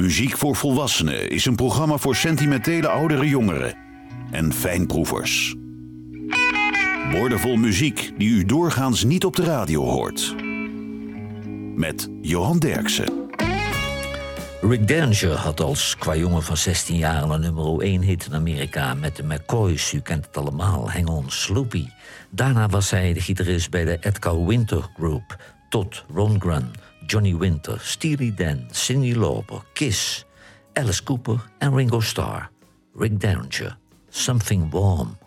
Muziek voor Volwassenen is een programma voor sentimentele oudere jongeren en fijnproevers. Woordenvol muziek die u doorgaans niet op de radio hoort. Met Johan Derksen. Rick Danger had als qua jongen van 16 jaar een nummer 1 hit in Amerika met de McCoys. U kent het allemaal, Hang On Sloopy. Daarna was hij de gitarist bij de Edgar Winter Group tot Ron Grun. Johnny Winter, Steely Dan, Cyndi Lauper, Kiss, Alice Cooper en Ringo Starr. Rick Derringer, Something Warm.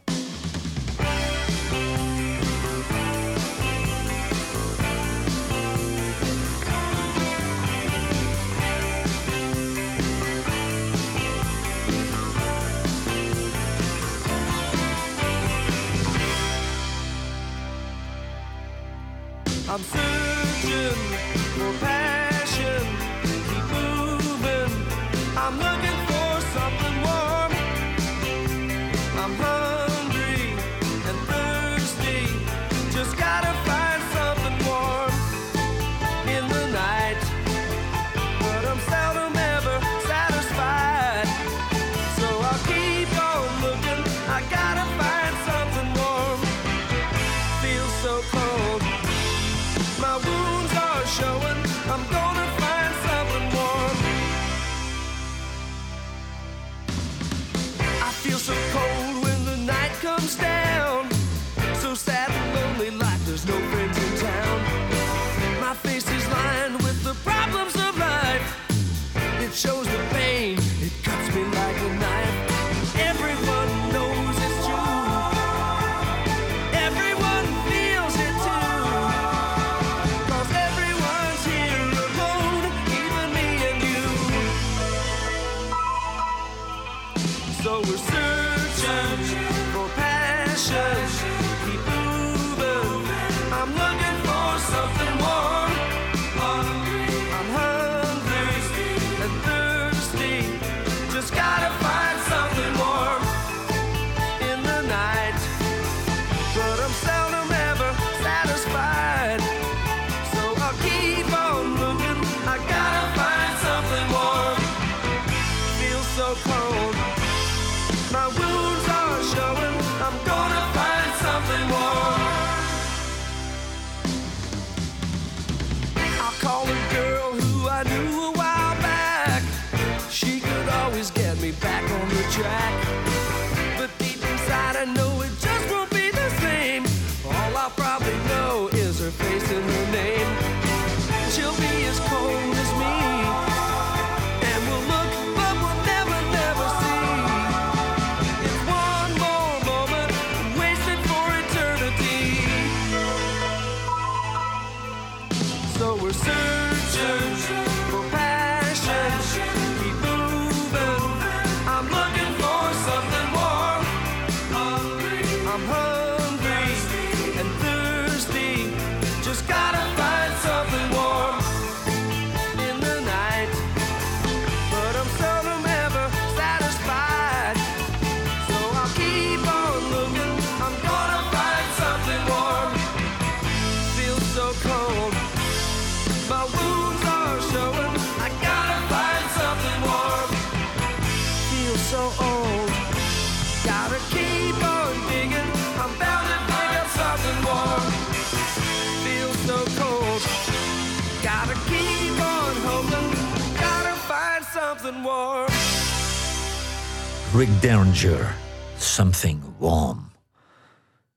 Rick Derringer, Something Warm.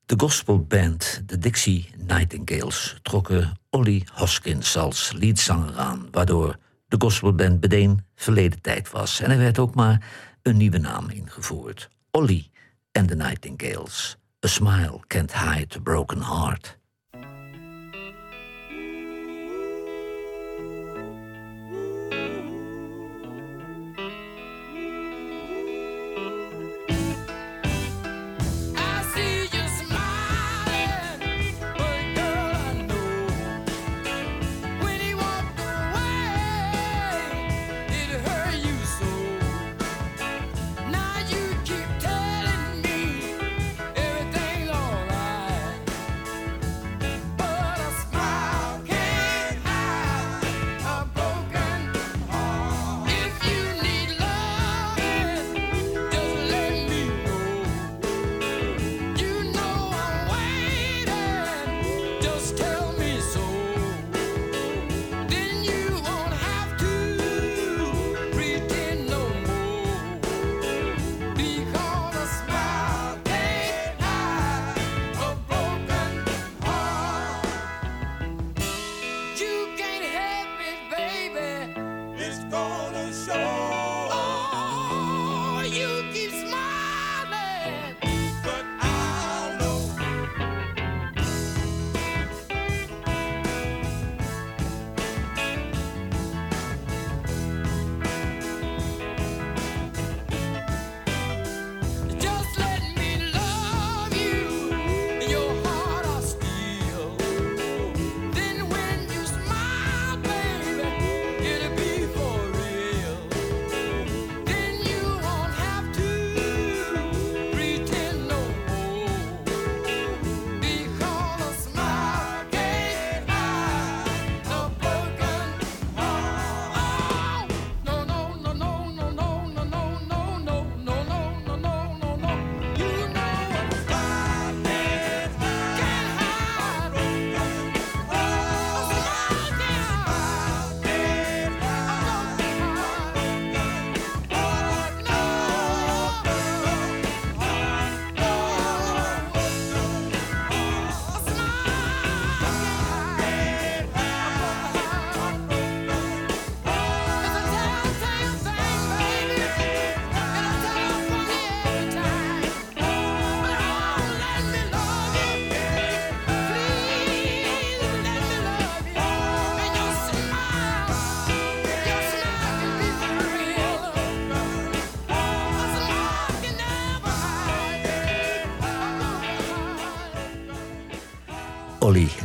De gospelband The Dixie Nightingales trokken Ollie Hoskins als leadzanger aan, waardoor de gospelband bedeen verleden tijd was. En er werd ook maar een nieuwe naam ingevoerd: Ollie and the Nightingales. A smile can't hide a broken heart.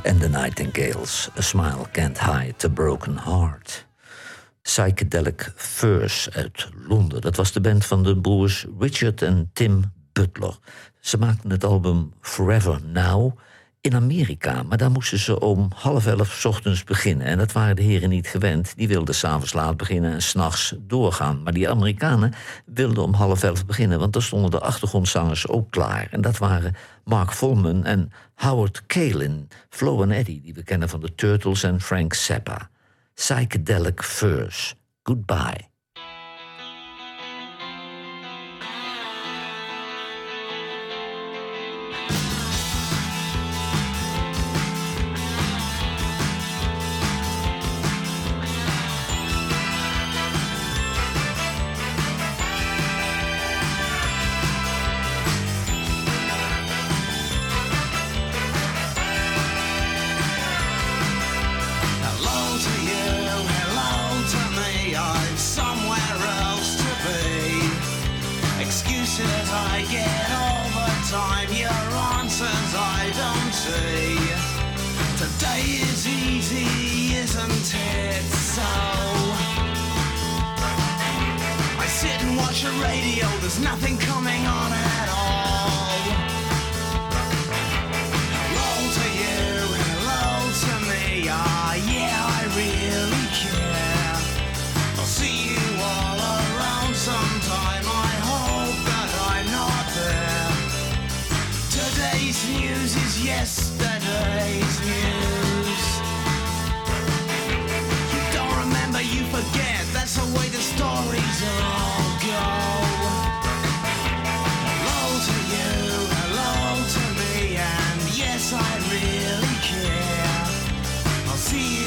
And the Nightingales. A smile can't hide a broken heart. Psychedelic Furs uit Londen. Dat was de band van de broers Richard en Tim Butler. Ze maakten het album Forever Now in Amerika. Maar daar moesten ze om half elf ochtends beginnen. En dat waren de heren niet gewend. Die wilden s'avonds laat beginnen en s'nachts doorgaan. Maar die Amerikanen wilden om half elf beginnen... want daar stonden de achtergrondzangers ook klaar. En dat waren Mark Volman en Howard Kalin. Flo en Eddie, die we kennen van de Turtles en Frank Zappa. Psychedelic Furs. Goodbye. See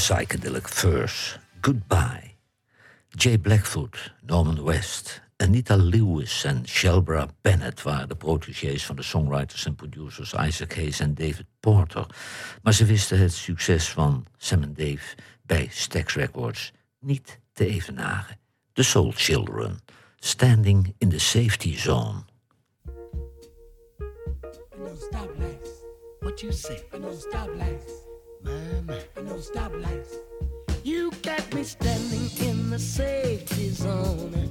Psychedelic Furs. Goodbye. Jay Blackfoot, Norman West, Anita Lewis en Shelbra Bennett waren de protégés van de songwriters en producers Isaac Hayes en David Porter. Maar ze wisten het succes van Sam en Dave bij Stax Records niet te evenaren. The Soul Children, standing in the safety zone. No stoplights. What you say? no stoplights. You got me standing in the safety zone.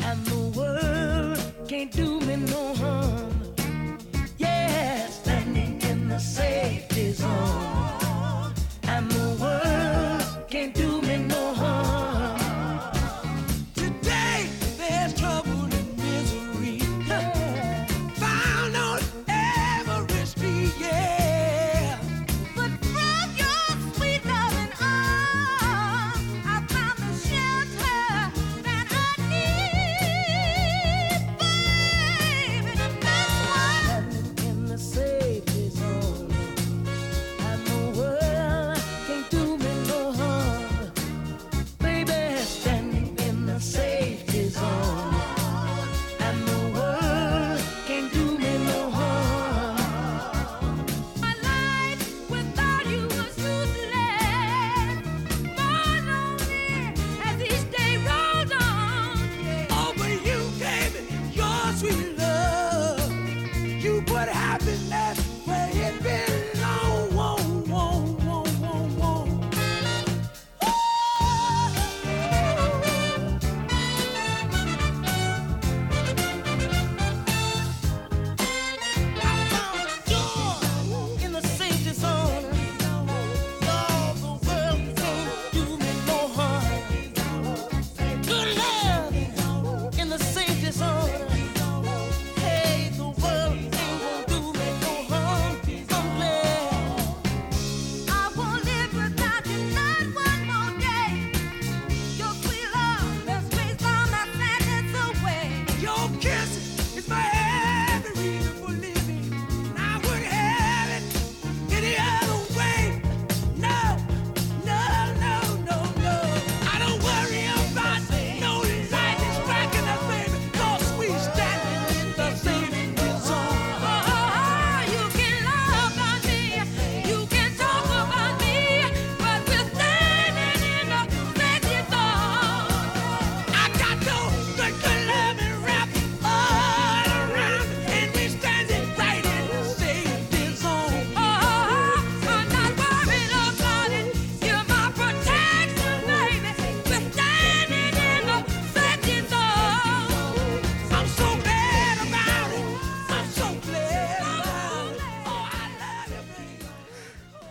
And the world can't do me no harm. Yeah, standing in the safety zone.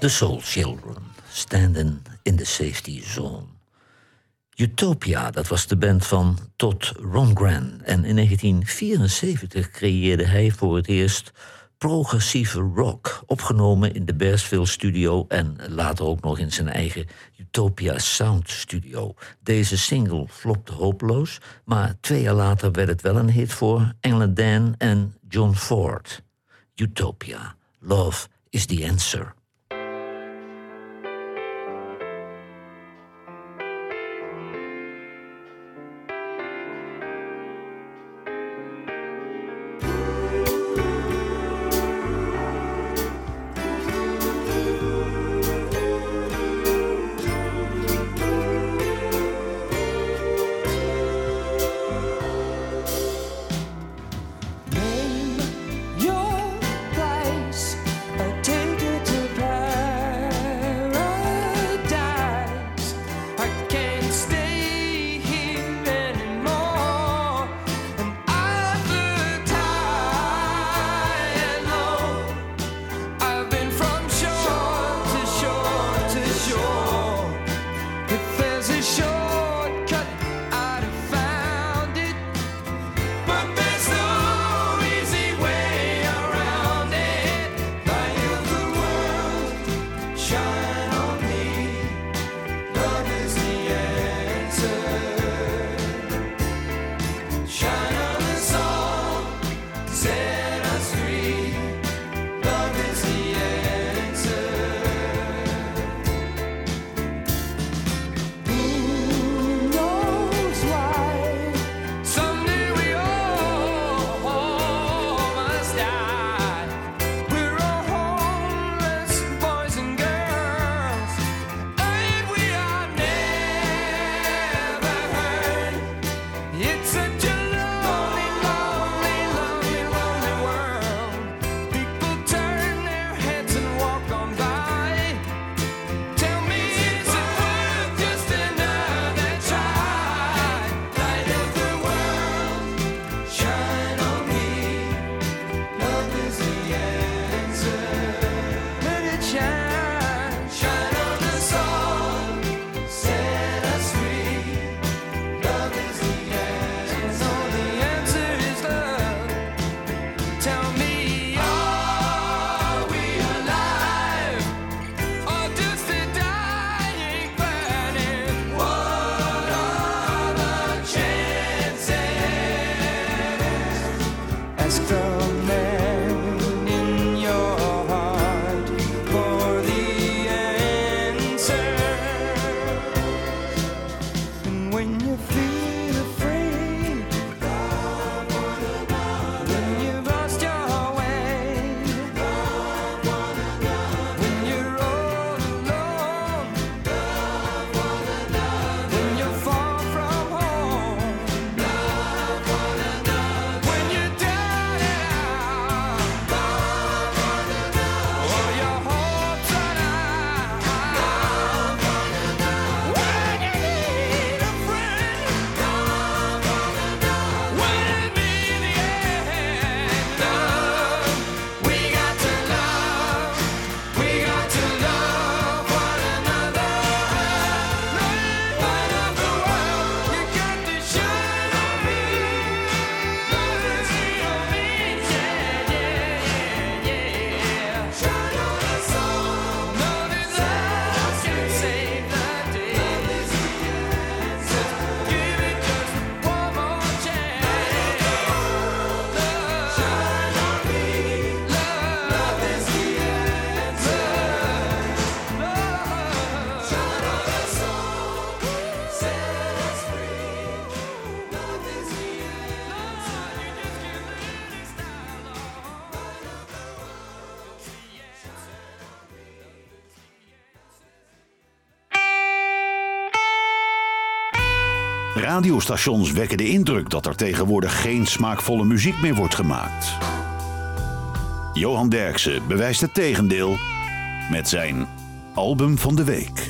The Soul Children, Standing in the Safety Zone. Utopia, dat was de band van Todd Rundgren. En in 1974 creëerde hij voor het eerst progressieve rock, opgenomen in de Bearsville Studio en later ook nog in zijn eigen Utopia Sound Studio. Deze single flopte hopeloos, maar twee jaar later werd het wel een hit voor Engelen Dan en John Ford. Utopia, Love is the Answer. said. Radiostations wekken de indruk dat er tegenwoordig geen smaakvolle muziek meer wordt gemaakt. Johan Derksen bewijst het tegendeel met zijn album van de week.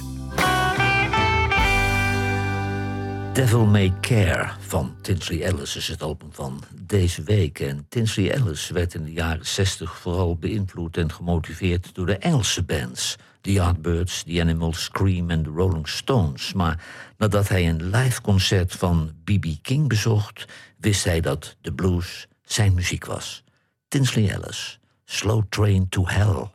Devil May Care van Tinsley Ellis is het album van deze week. En Tinsley Ellis werd in de jaren 60 vooral beïnvloed en gemotiveerd door de Engelse bands. The Yardbirds, The Animals, Scream en The Rolling Stones. Maar nadat hij een live concert van B.B. King bezocht, wist hij dat de blues zijn muziek was. Tinsley Ellis, Slow Train to Hell.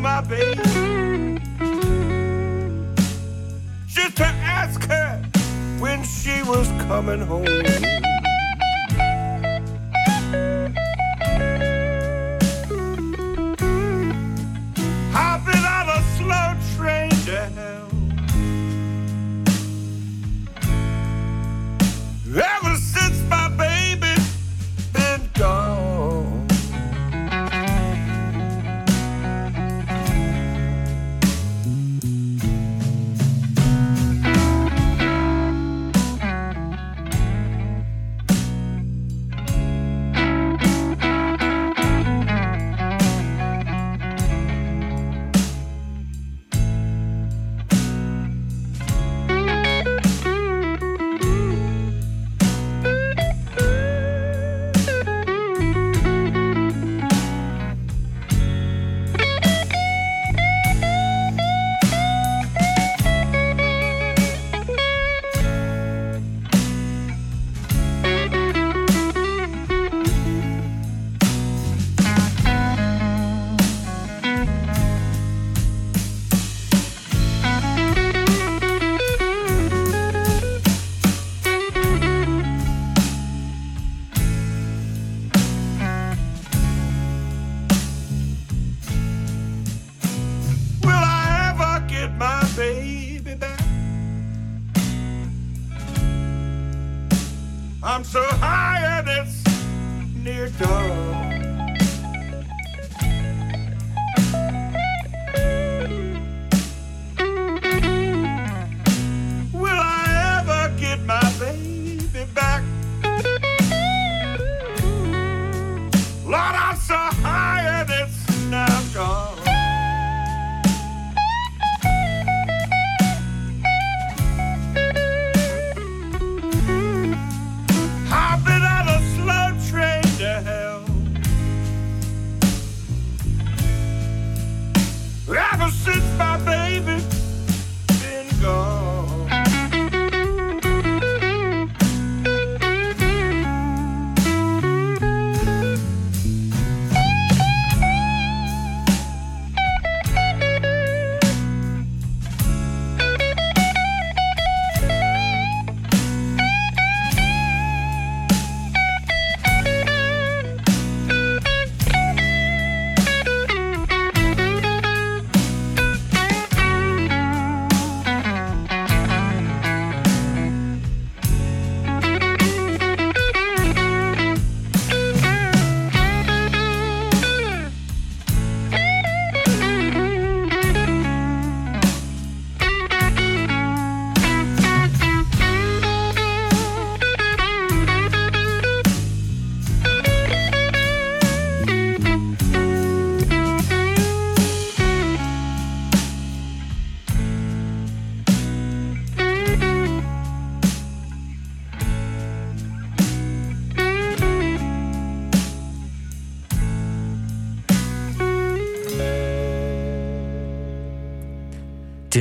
My baby just to ask her when she was coming home. Near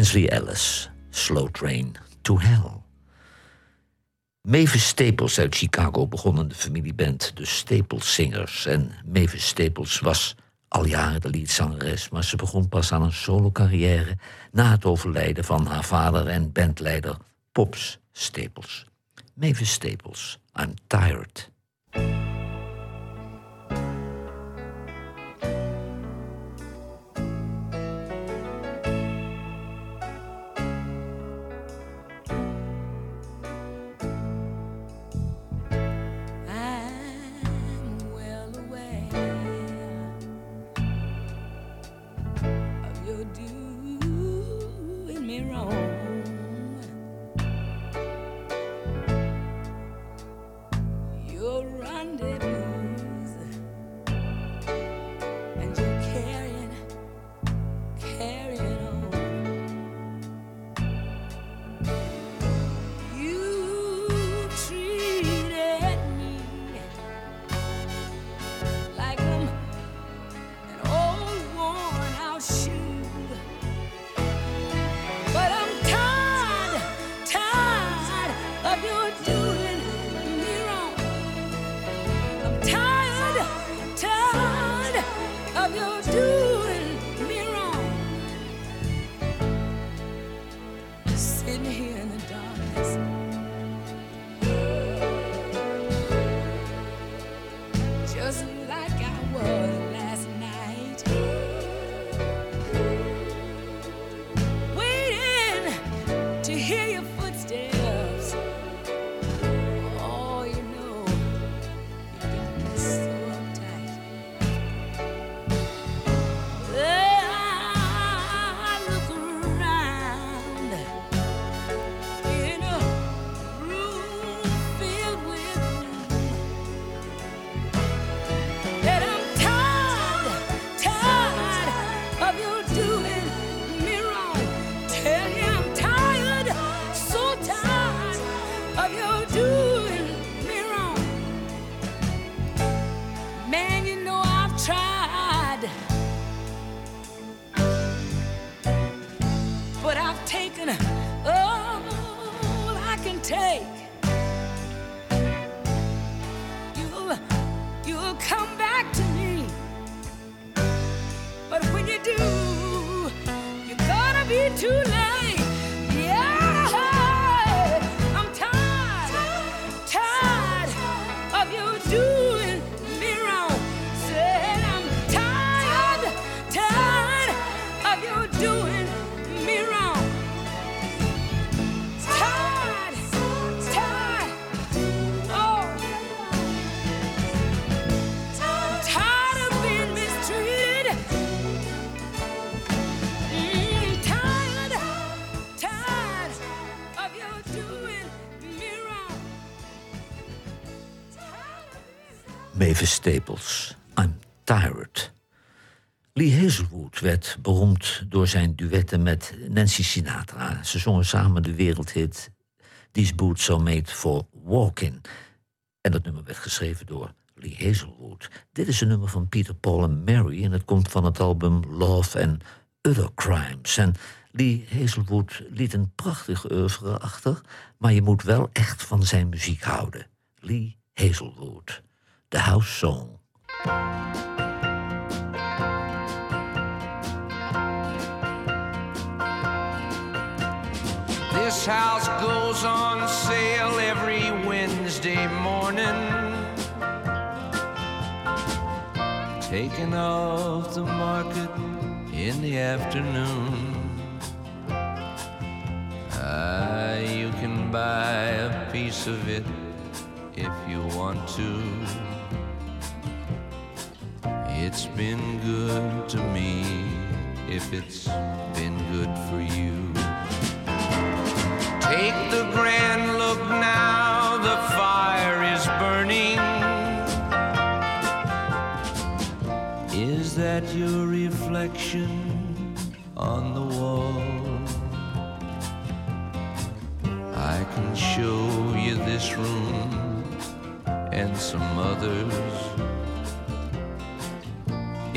Tinsley Ellis, Slow Train to Hell. Mavis Staples uit Chicago begon de familieband de Staples Singers. En Mavis Staples was al jaren de liedzangeres, maar ze begon pas aan een solo-carrière na het overlijden van haar vader en bandleider Pops Staples. Mavis Staples, I'm Tired. Taken all I can take. You'll, you'll come back to me. But when you do, you're gonna be too late. Staples, I'm Tired. Lee Hazelwood werd beroemd door zijn duetten met Nancy Sinatra. Ze zongen samen de wereldhit These Boots Are Made for Walking. En dat nummer werd geschreven door Lee Hazelwood. Dit is een nummer van Peter, Paul en Mary en het komt van het album Love and Other Crimes. En Lee Hazelwood liet een prachtig oeuvre achter, maar je moet wel echt van zijn muziek houden. Lee Hazelwood, The House Song. This house goes on sale every Wednesday morning. Taken off the market in the afternoon. Ah, you can buy a piece of it if you want to. It's been good to me if it's been good for you. Take the grand look now, the fire is burning. Is that your reflection on the wall? I can show you this room and some others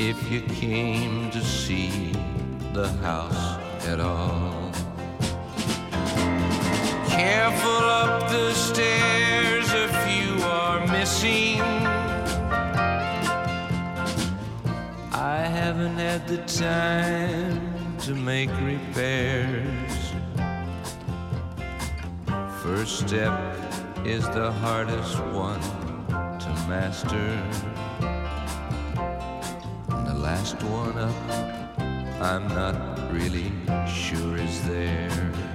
if you came to see the house at all. Careful up the stairs, a few are missing. I haven't had the time to make repairs. First step is the hardest one to master. Last one up, I'm not really sure is there.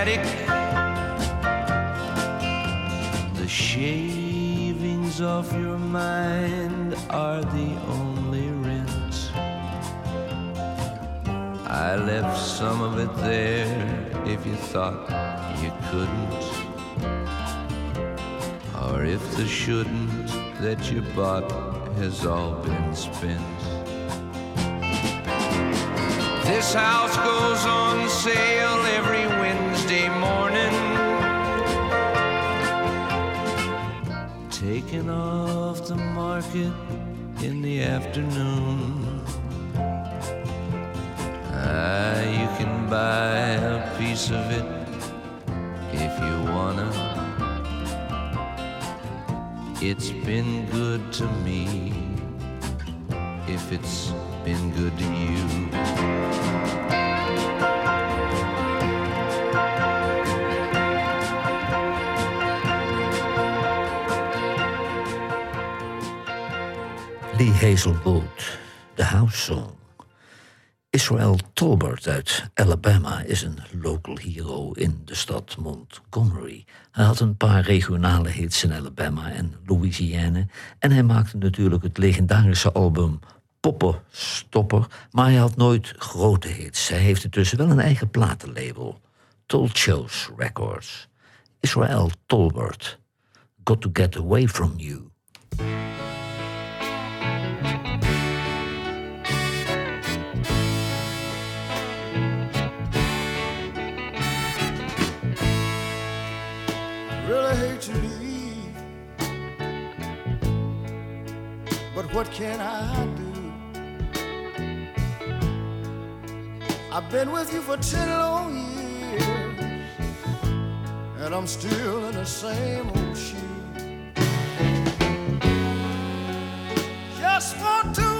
Attic? The shavings of your mind are the only rent. I left some of it there if you thought you couldn't. Or if the shouldn't that you bought has all been spent. This house goes on sale every Taken off the market in the afternoon. Ah, you can buy a piece of it if you wanna. It's been good to me if it's been good to you. Lee Hazelwood, The House Song. Israel Tolbert uit Alabama is een local hero in de stad Montgomery. Hij had een paar regionale hits in Alabama en Louisiana. En hij maakte natuurlijk het legendarische album Poppenstopper. Maar hij had nooit grote hits. Hij heeft intussen wel een eigen platenlabel. Told Shows Records. Israel Tolbert. Got to get away from you. What can I do? I've been with you for ten long years, and I'm still in the same old shoe. Just want to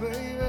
baby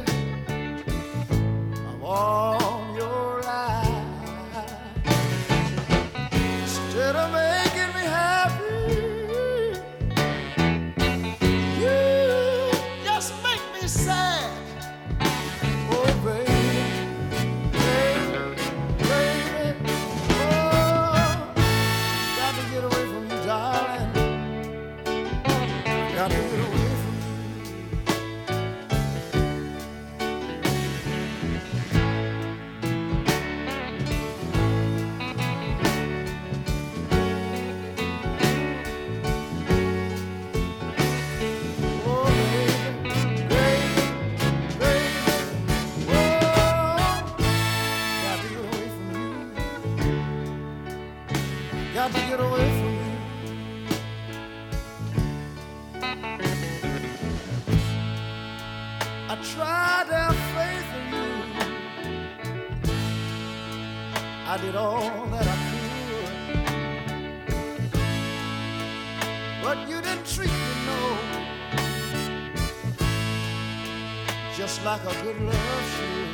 like a good love should.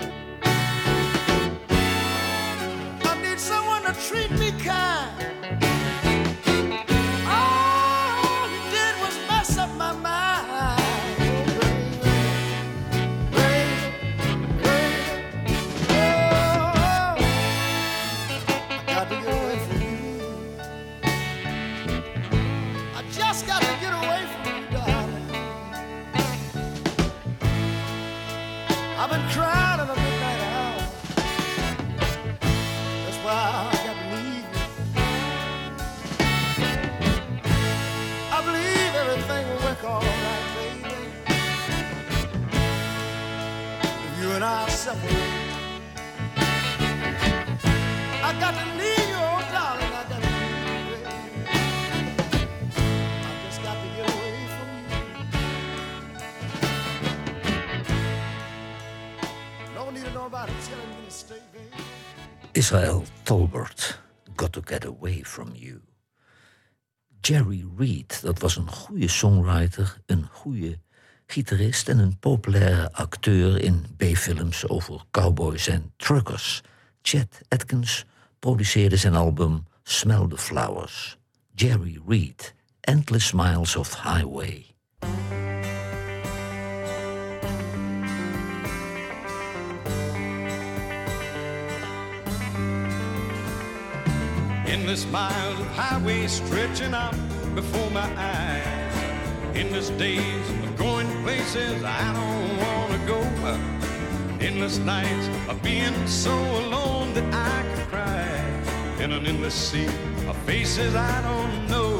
I believe everything will work all right, baby. You and I separate, Israel Tolbert, Got to Get Away From You. Jerry Reed, dat was een goede songwriter, een goede gitarist en een populaire acteur in B-films over cowboys en truckers. Chet Atkins produceerde zijn album Smell the Flowers. Jerry Reed, Endless Miles of Highway. Endless miles of highway stretching out before my eyes. Endless days of going places I don't want to go. Endless nights of being so alone that I could cry. In an endless sea of faces I don't know.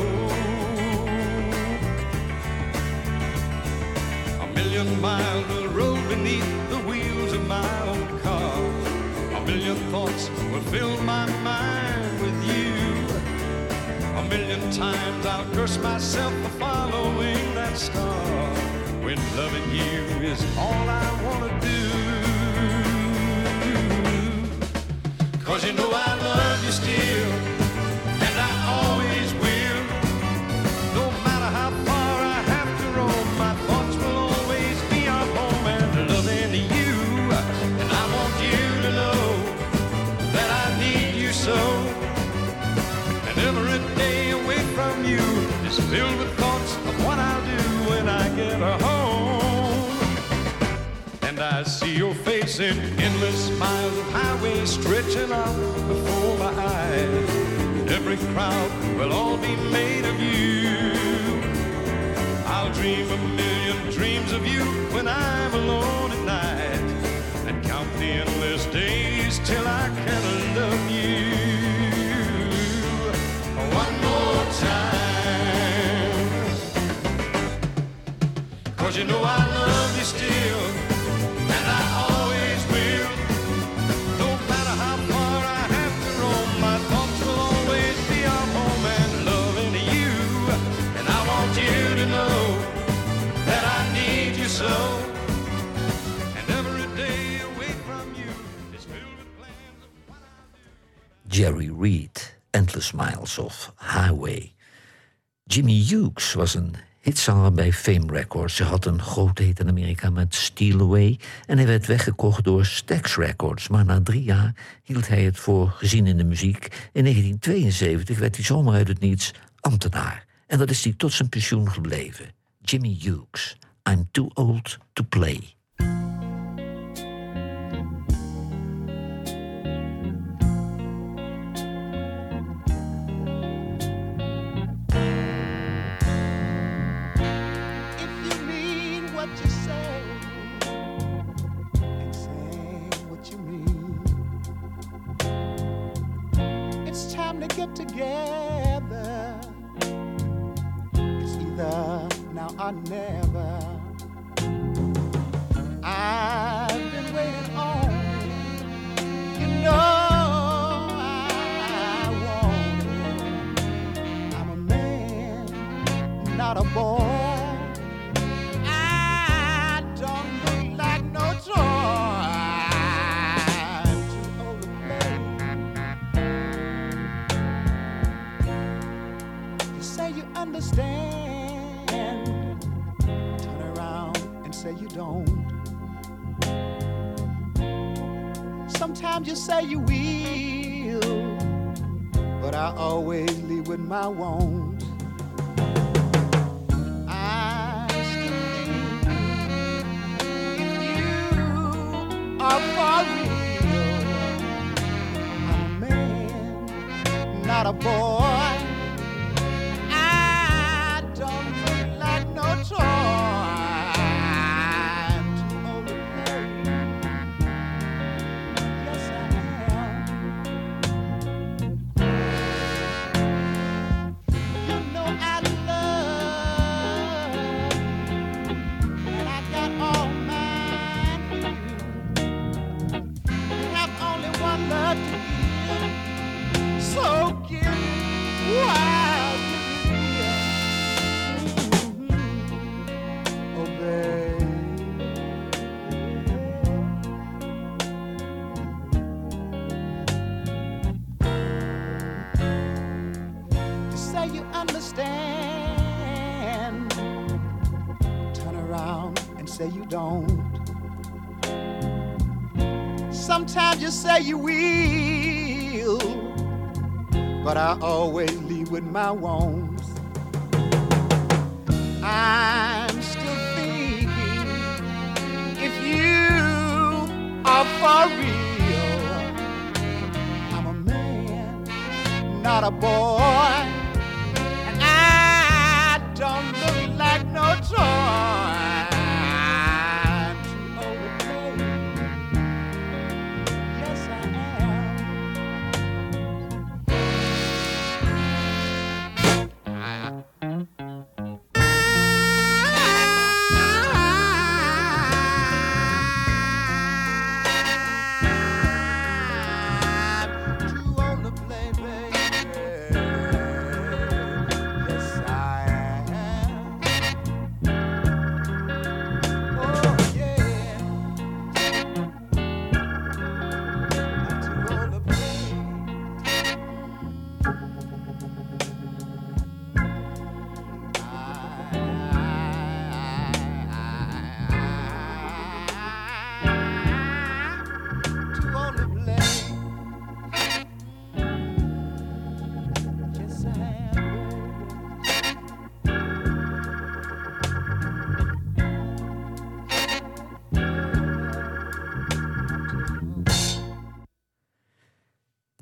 A million miles road beneath the wheels of my own car. A million thoughts will fill my mind million times I'll curse myself for following that star. When loving you is all I wanna do. Cause you know I love you still, I see your face in endless miles of highway stretching out before my eyes. And Every crowd will all be made of you. I'll dream a million dreams of you when I'm alone at night. And count the endless days till I can love you. One more time. Cause you know I Reed, Endless Miles of Highway. Jimmy Hughes was een hitzanger bij Fame Records. Hij had een grote hit in Amerika met Steal Away... en hij werd weggekocht door Stax Records. Maar na drie jaar hield hij het voor gezien in de muziek. In 1972 werd hij zomaar uit het niets ambtenaar. En dat is hij tot zijn pensioen gebleven. Jimmy Hughes, I'm Too Old to Play.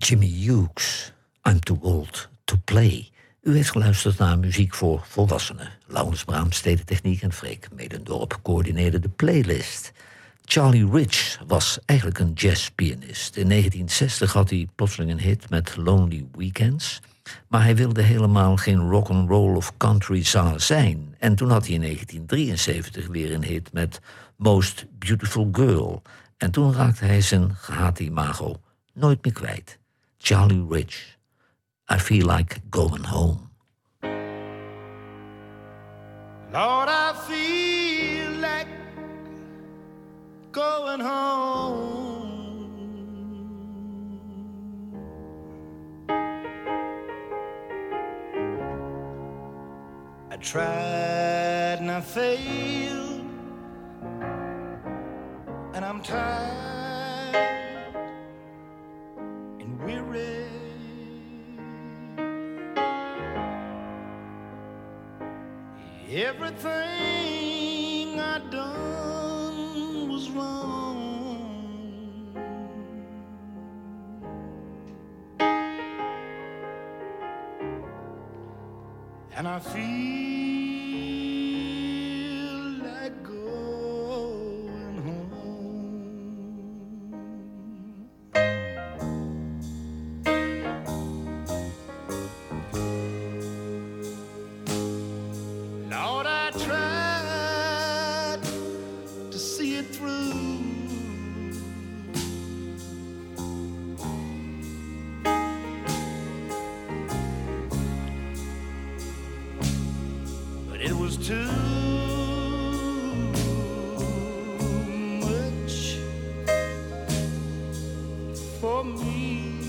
Jimmy Hughes, I'm Too Old to Play. U heeft geluisterd naar muziek voor volwassenen. Laurens Braam, Stedentechniek en Freek Medendorp coördineerden de playlist. Charlie Rich was eigenlijk een jazzpianist. In 1960 had hij plotseling een hit met Lonely Weekends. Maar hij wilde helemaal geen rock and roll of country zanger zijn. En toen had hij in 1973 weer een hit met Most Beautiful Girl. En toen raakte hij zijn gehate imago nooit meer kwijt. Charlie Rich. I feel like going home. Lord, I feel like going home. I tried and I failed, and I'm tired weary. Everything I done was wrong. And I feel for me.